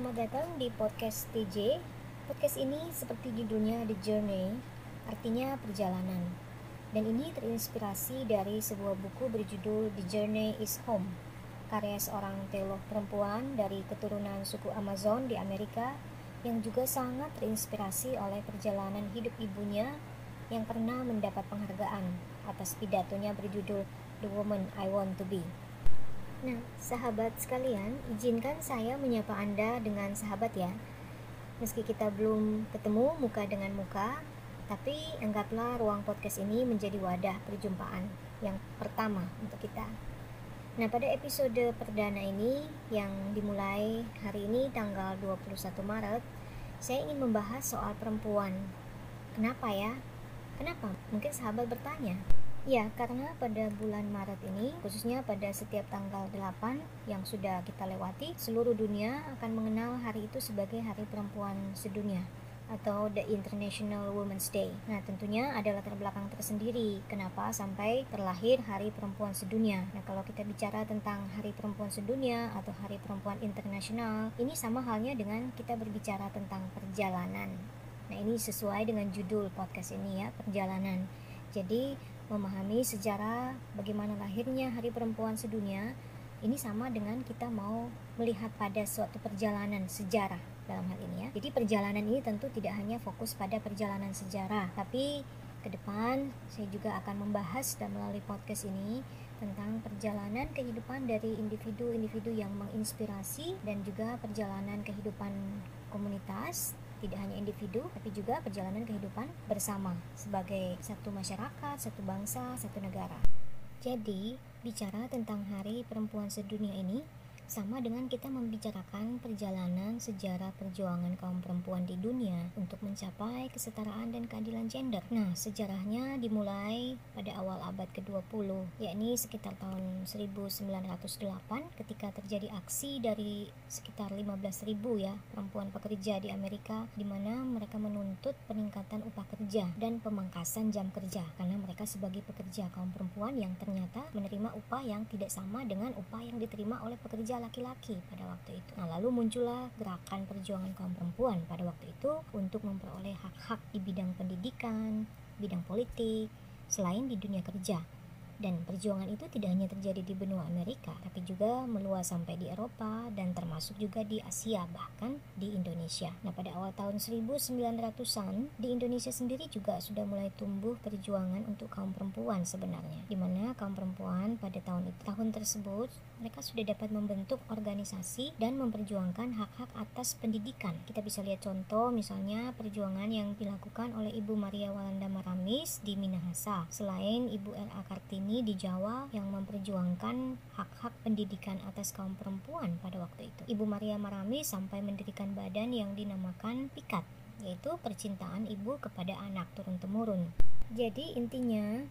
Selamat datang di podcast TJ. Podcast ini seperti judulnya The Journey, artinya perjalanan. Dan ini terinspirasi dari sebuah buku berjudul The Journey is Home, karya seorang teolog perempuan dari keturunan suku Amazon di Amerika yang juga sangat terinspirasi oleh perjalanan hidup ibunya yang pernah mendapat penghargaan atas pidatonya berjudul The Woman I Want to Be. Nah, sahabat sekalian, izinkan saya menyapa Anda dengan sahabat ya. Meski kita belum ketemu muka dengan muka, tapi anggaplah ruang podcast ini menjadi wadah perjumpaan yang pertama untuk kita. Nah, pada episode perdana ini yang dimulai hari ini tanggal 21 Maret, saya ingin membahas soal perempuan. Kenapa ya? Kenapa? Mungkin sahabat bertanya. Ya, karena pada bulan Maret ini, khususnya pada setiap tanggal 8 yang sudah kita lewati, seluruh dunia akan mengenal hari itu sebagai Hari Perempuan Sedunia atau The International Women's Day. Nah, tentunya ada latar belakang tersendiri kenapa sampai terlahir Hari Perempuan Sedunia. Nah, kalau kita bicara tentang Hari Perempuan Sedunia atau Hari Perempuan Internasional, ini sama halnya dengan kita berbicara tentang perjalanan. Nah, ini sesuai dengan judul podcast ini ya, perjalanan. Jadi, memahami sejarah bagaimana lahirnya Hari Perempuan Sedunia ini sama dengan kita mau melihat pada suatu perjalanan sejarah dalam hal ini ya. Jadi perjalanan ini tentu tidak hanya fokus pada perjalanan sejarah, tapi ke depan saya juga akan membahas dan melalui podcast ini tentang perjalanan kehidupan dari individu-individu yang menginspirasi dan juga perjalanan kehidupan komunitas tidak hanya individu tapi juga perjalanan kehidupan bersama sebagai satu masyarakat, satu bangsa, satu negara. Jadi, bicara tentang Hari Perempuan Sedunia ini sama dengan kita membicarakan perjalanan sejarah perjuangan kaum perempuan di dunia untuk mencapai kesetaraan dan keadilan gender. Nah, sejarahnya dimulai pada awal abad ke-20, yakni sekitar tahun 1908 ketika terjadi aksi dari sekitar 15.000 ya perempuan pekerja di Amerika di mana mereka menuntut peningkatan upah kerja dan pemangkasan jam kerja karena mereka sebagai pekerja kaum perempuan yang ternyata menerima upah yang tidak sama dengan upah yang diterima oleh pekerja laki-laki pada waktu itu. Nah, lalu muncullah gerakan perjuangan kaum perempuan pada waktu itu untuk memperoleh hak-hak di bidang pendidikan, bidang politik, selain di dunia kerja. Dan perjuangan itu tidak hanya terjadi di benua Amerika, tapi juga meluas sampai di Eropa dan termasuk juga di Asia, bahkan di Indonesia. Nah, pada awal tahun 1900-an, di Indonesia sendiri juga sudah mulai tumbuh perjuangan untuk kaum perempuan sebenarnya. Di mana kaum perempuan pada tahun itu, tahun tersebut, mereka sudah dapat membentuk organisasi dan memperjuangkan hak-hak atas pendidikan. Kita bisa lihat contoh misalnya perjuangan yang dilakukan oleh Ibu Maria Walanda Maramis di Minahasa. Selain Ibu L.A. Kartini ini di Jawa yang memperjuangkan hak-hak pendidikan atas kaum perempuan pada waktu itu. Ibu Maria Marami sampai mendirikan badan yang dinamakan PIKAT, yaitu percintaan ibu kepada anak turun-temurun. Jadi intinya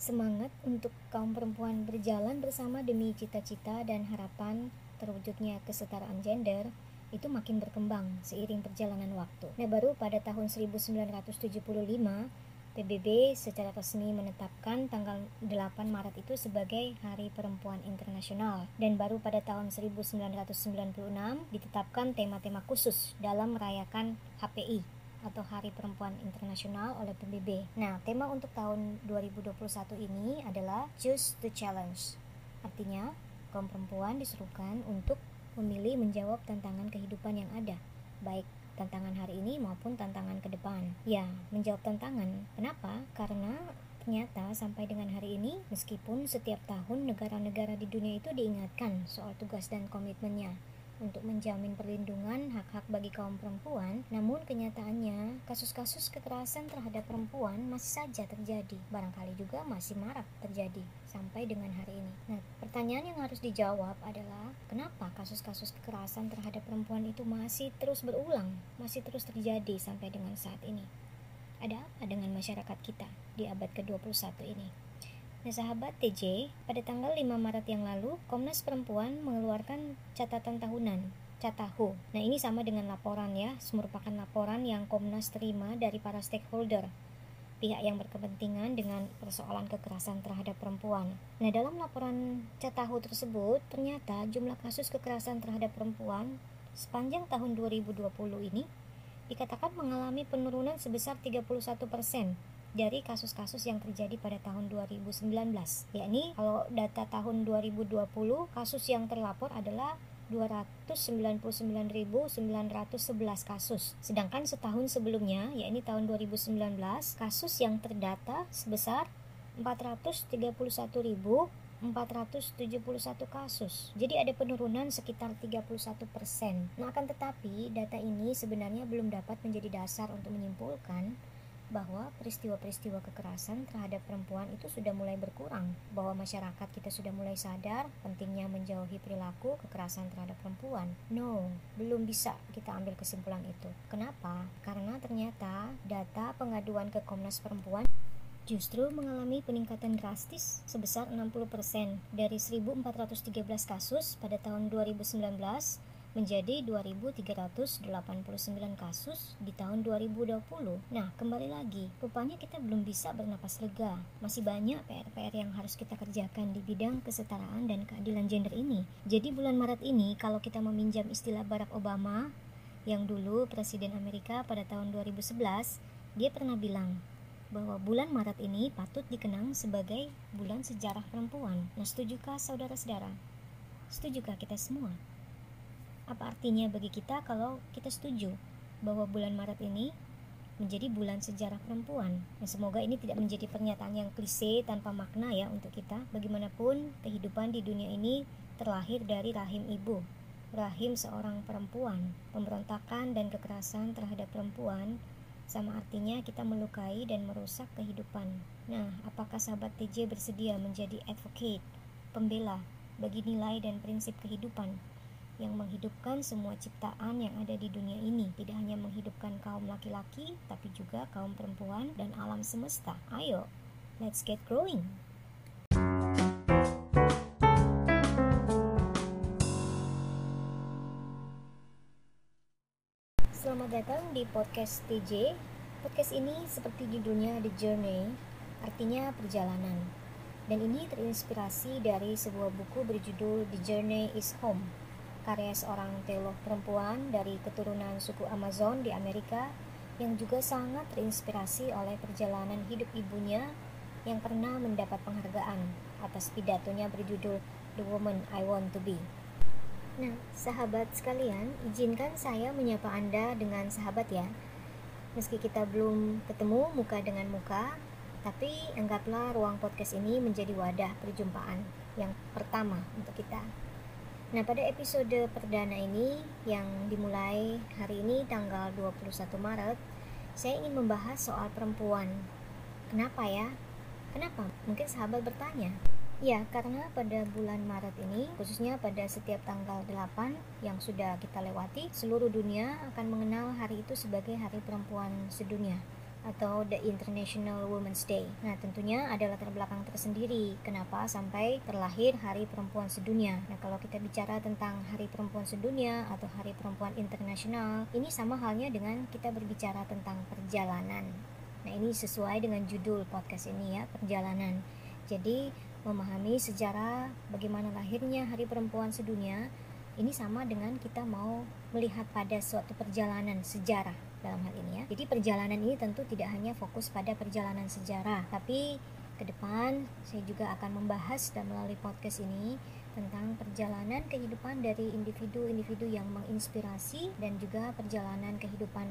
semangat untuk kaum perempuan berjalan bersama demi cita-cita dan harapan terwujudnya kesetaraan gender itu makin berkembang seiring perjalanan waktu. Nah, baru pada tahun 1975 PBB secara resmi menetapkan tanggal 8 Maret itu sebagai Hari Perempuan Internasional dan baru pada tahun 1996 ditetapkan tema-tema khusus dalam merayakan HPI atau Hari Perempuan Internasional oleh PBB. Nah, tema untuk tahun 2021 ini adalah Choose the Challenge. Artinya, kaum perempuan disuruhkan untuk memilih menjawab tantangan kehidupan yang ada, baik tantangan hari ini maupun tantangan ke depan. Ya, menjawab tantangan. Kenapa? Karena ternyata sampai dengan hari ini, meskipun setiap tahun negara-negara di dunia itu diingatkan soal tugas dan komitmennya untuk menjamin perlindungan hak-hak bagi kaum perempuan, namun kenyataannya kasus-kasus kekerasan terhadap perempuan masih saja terjadi, barangkali juga masih marak terjadi sampai dengan hari ini. Nah, pertanyaan yang harus dijawab adalah kenapa kasus-kasus kekerasan terhadap perempuan itu masih terus berulang, masih terus terjadi sampai dengan saat ini? Ada apa dengan masyarakat kita di abad ke-21 ini? Nah sahabat TJ, pada tanggal 5 Maret yang lalu, Komnas Perempuan mengeluarkan catatan tahunan Catahu. Nah ini sama dengan laporan ya, merupakan laporan yang Komnas terima dari para stakeholder, pihak yang berkepentingan dengan persoalan kekerasan terhadap perempuan. Nah dalam laporan Catahu tersebut, ternyata jumlah kasus kekerasan terhadap perempuan sepanjang tahun 2020 ini dikatakan mengalami penurunan sebesar 31% dari kasus-kasus yang terjadi pada tahun 2019 yakni kalau data tahun 2020 kasus yang terlapor adalah 299.911 kasus. Sedangkan setahun sebelumnya, yakni tahun 2019, kasus yang terdata sebesar 431.471 kasus. Jadi ada penurunan sekitar 31%. Nah, akan tetapi data ini sebenarnya belum dapat menjadi dasar untuk menyimpulkan bahwa peristiwa-peristiwa kekerasan terhadap perempuan itu sudah mulai berkurang, bahwa masyarakat kita sudah mulai sadar pentingnya menjauhi perilaku kekerasan terhadap perempuan. No, belum bisa kita ambil kesimpulan itu. Kenapa? Karena ternyata data pengaduan ke Komnas Perempuan justru mengalami peningkatan drastis sebesar 60% dari 1413 kasus pada tahun 2019 menjadi 2.389 kasus di tahun 2020. Nah, kembali lagi, rupanya kita belum bisa bernapas lega. Masih banyak PR-PR yang harus kita kerjakan di bidang kesetaraan dan keadilan gender ini. Jadi bulan Maret ini, kalau kita meminjam istilah Barack Obama, yang dulu Presiden Amerika pada tahun 2011, dia pernah bilang, bahwa bulan Maret ini patut dikenang sebagai bulan sejarah perempuan. Nah, setujukah saudara-saudara? Setujukah kita semua? Apa artinya bagi kita kalau kita setuju bahwa bulan Maret ini menjadi bulan sejarah perempuan. Nah, semoga ini tidak menjadi pernyataan yang klise tanpa makna ya untuk kita. Bagaimanapun kehidupan di dunia ini terlahir dari rahim ibu, rahim seorang perempuan. Pemberontakan dan kekerasan terhadap perempuan sama artinya kita melukai dan merusak kehidupan. Nah, apakah sahabat TJ bersedia menjadi advocate, pembela bagi nilai dan prinsip kehidupan yang menghidupkan semua ciptaan yang ada di dunia ini. Tidak hanya menghidupkan kaum laki-laki, tapi juga kaum perempuan dan alam semesta. Ayo, let's get growing! Selamat datang di podcast TJ. Podcast ini seperti judulnya The Journey, artinya perjalanan. Dan ini terinspirasi dari sebuah buku berjudul The Journey is Home karya seorang teolog perempuan dari keturunan suku Amazon di Amerika yang juga sangat terinspirasi oleh perjalanan hidup ibunya yang pernah mendapat penghargaan atas pidatonya berjudul The Woman I Want to Be. Nah, sahabat sekalian, izinkan saya menyapa Anda dengan sahabat ya. Meski kita belum ketemu muka dengan muka, tapi anggaplah ruang podcast ini menjadi wadah perjumpaan yang pertama untuk kita. Nah, pada episode perdana ini yang dimulai hari ini tanggal 21 Maret, saya ingin membahas soal perempuan. Kenapa ya? Kenapa? Mungkin sahabat bertanya. Ya, karena pada bulan Maret ini, khususnya pada setiap tanggal 8 yang sudah kita lewati, seluruh dunia akan mengenal hari itu sebagai Hari Perempuan Sedunia atau The International Women's Day. Nah, tentunya ada latar belakang tersendiri kenapa sampai terlahir Hari Perempuan Sedunia. Nah, kalau kita bicara tentang Hari Perempuan Sedunia atau Hari Perempuan Internasional, ini sama halnya dengan kita berbicara tentang perjalanan. Nah, ini sesuai dengan judul podcast ini ya, perjalanan. Jadi, memahami sejarah bagaimana lahirnya Hari Perempuan Sedunia ini sama dengan kita mau melihat pada suatu perjalanan sejarah dalam hal ini ya. Jadi perjalanan ini tentu tidak hanya fokus pada perjalanan sejarah, tapi ke depan saya juga akan membahas dan melalui podcast ini tentang perjalanan kehidupan dari individu-individu yang menginspirasi dan juga perjalanan kehidupan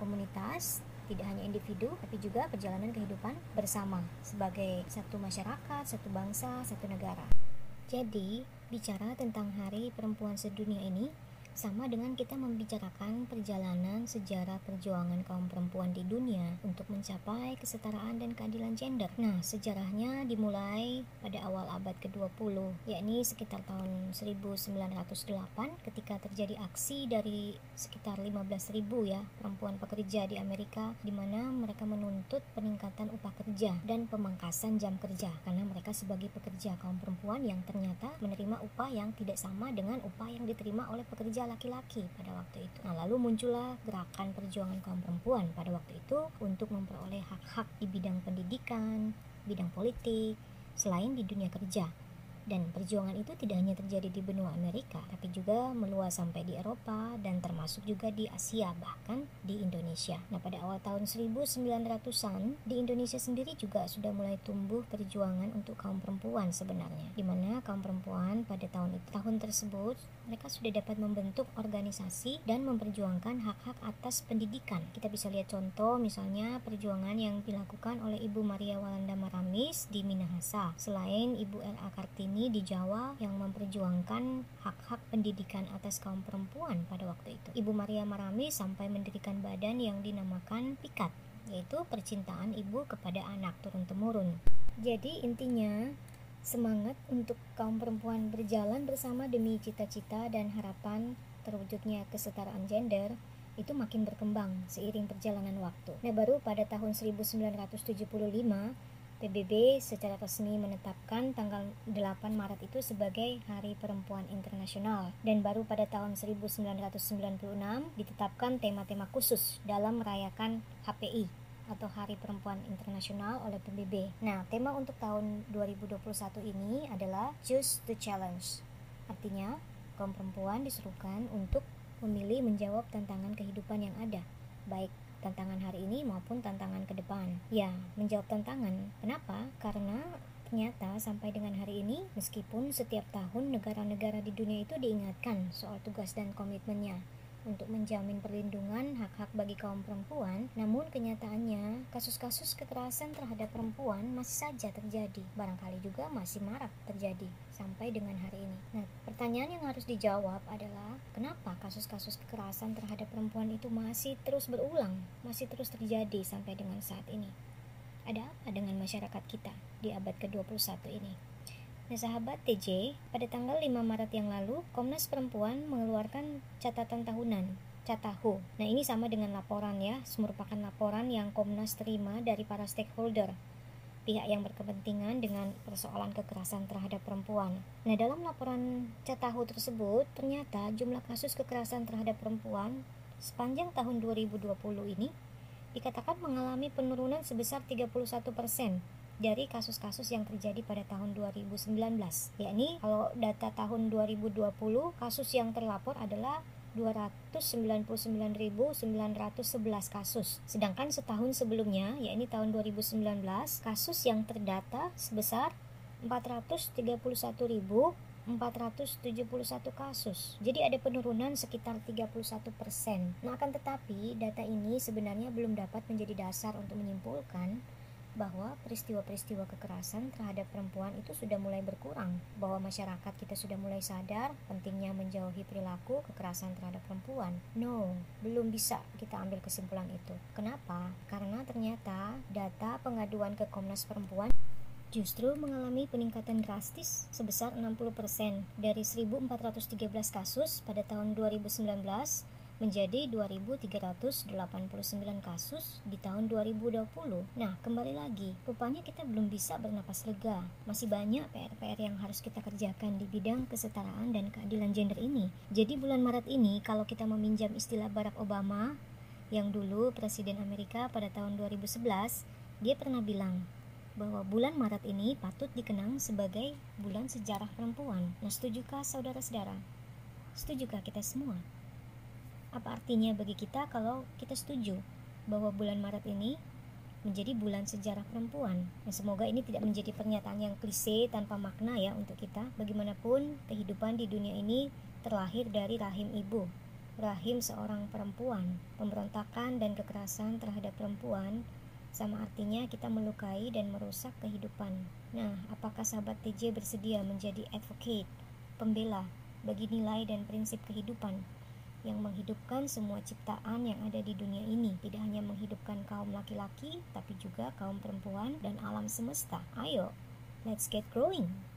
komunitas tidak hanya individu tapi juga perjalanan kehidupan bersama sebagai satu masyarakat, satu bangsa, satu negara. Jadi, bicara tentang Hari Perempuan Sedunia ini sama dengan kita membicarakan perjalanan sejarah perjuangan kaum perempuan di dunia untuk mencapai kesetaraan dan keadilan gender. Nah, sejarahnya dimulai pada awal abad ke-20, yakni sekitar tahun 1908 ketika terjadi aksi dari sekitar 15.000 ya perempuan pekerja di Amerika di mana mereka menuntut peningkatan upah kerja dan pemangkasan jam kerja karena mereka sebagai pekerja kaum perempuan yang ternyata menerima upah yang tidak sama dengan upah yang diterima oleh pekerja laki-laki pada waktu itu. Nah, lalu muncullah gerakan perjuangan kaum perempuan pada waktu itu untuk memperoleh hak-hak di bidang pendidikan, bidang politik, selain di dunia kerja. Dan perjuangan itu tidak hanya terjadi di benua Amerika, tapi juga meluas sampai di Eropa dan termasuk juga di Asia, bahkan di Indonesia. Nah, pada awal tahun 1900-an, di Indonesia sendiri juga sudah mulai tumbuh perjuangan untuk kaum perempuan sebenarnya. Di mana kaum perempuan pada tahun itu, tahun tersebut, mereka sudah dapat membentuk organisasi dan memperjuangkan hak-hak atas pendidikan. Kita bisa lihat contoh misalnya perjuangan yang dilakukan oleh Ibu Maria Walanda Maramis di Minahasa. Selain Ibu L.A. Kartini ini di Jawa yang memperjuangkan hak-hak pendidikan atas kaum perempuan pada waktu itu. Ibu Maria Marami sampai mendirikan badan yang dinamakan PIKAT, yaitu percintaan ibu kepada anak turun-temurun. Jadi intinya semangat untuk kaum perempuan berjalan bersama demi cita-cita dan harapan terwujudnya kesetaraan gender itu makin berkembang seiring perjalanan waktu. Nah, baru pada tahun 1975 PBB secara resmi menetapkan tanggal 8 Maret itu sebagai Hari Perempuan Internasional dan baru pada tahun 1996 ditetapkan tema-tema khusus dalam merayakan HPI atau Hari Perempuan Internasional oleh PBB. Nah, tema untuk tahun 2021 ini adalah Choose the Challenge. Artinya, kaum perempuan disuruhkan untuk memilih menjawab tantangan kehidupan yang ada, baik tantangan hari ini maupun tantangan ke depan. Ya, menjawab tantangan. Kenapa? Karena ternyata sampai dengan hari ini, meskipun setiap tahun negara-negara di dunia itu diingatkan soal tugas dan komitmennya, untuk menjamin perlindungan hak-hak bagi kaum perempuan, namun kenyataannya kasus-kasus kekerasan terhadap perempuan masih saja terjadi. Barangkali juga masih marak terjadi sampai dengan hari ini. Nah, pertanyaan yang harus dijawab adalah kenapa kasus-kasus kekerasan terhadap perempuan itu masih terus berulang, masih terus terjadi sampai dengan saat ini? Ada apa dengan masyarakat kita di abad ke-21 ini? Nah sahabat TJ, pada tanggal 5 Maret yang lalu, Komnas Perempuan mengeluarkan catatan tahunan Catahu. Nah ini sama dengan laporan ya, merupakan laporan yang Komnas terima dari para stakeholder pihak yang berkepentingan dengan persoalan kekerasan terhadap perempuan. Nah, dalam laporan Catahu tersebut, ternyata jumlah kasus kekerasan terhadap perempuan sepanjang tahun 2020 ini dikatakan mengalami penurunan sebesar 31 persen dari kasus-kasus yang terjadi pada tahun 2019 yakni kalau data tahun 2020 kasus yang terlapor adalah 299.911 kasus. Sedangkan setahun sebelumnya, yakni tahun 2019, kasus yang terdata sebesar 431.471 kasus. Jadi ada penurunan sekitar 31 persen. Nah akan tetapi data ini sebenarnya belum dapat menjadi dasar untuk menyimpulkan bahwa peristiwa-peristiwa kekerasan terhadap perempuan itu sudah mulai berkurang, bahwa masyarakat kita sudah mulai sadar pentingnya menjauhi perilaku kekerasan terhadap perempuan. No, belum bisa kita ambil kesimpulan itu. Kenapa? Karena ternyata data pengaduan ke Komnas Perempuan justru mengalami peningkatan drastis sebesar 60% dari 1413 kasus pada tahun 2019 menjadi 2.389 kasus di tahun 2020. Nah, kembali lagi, rupanya kita belum bisa bernapas lega. Masih banyak PR-PR yang harus kita kerjakan di bidang kesetaraan dan keadilan gender ini. Jadi bulan Maret ini, kalau kita meminjam istilah Barack Obama, yang dulu Presiden Amerika pada tahun 2011, dia pernah bilang, bahwa bulan Maret ini patut dikenang sebagai bulan sejarah perempuan. Nah, setujukah saudara-saudara? Setujukah kita semua? Apa artinya bagi kita kalau kita setuju bahwa bulan Maret ini menjadi bulan sejarah perempuan. Nah, semoga ini tidak menjadi pernyataan yang klise tanpa makna ya untuk kita. Bagaimanapun kehidupan di dunia ini terlahir dari rahim ibu, rahim seorang perempuan. Pemberontakan dan kekerasan terhadap perempuan sama artinya kita melukai dan merusak kehidupan. Nah, apakah sahabat TJ bersedia menjadi advocate, pembela bagi nilai dan prinsip kehidupan yang menghidupkan semua ciptaan yang ada di dunia ini. Tidak hanya menghidupkan kaum laki-laki, tapi juga kaum perempuan dan alam semesta. Ayo, let's get growing!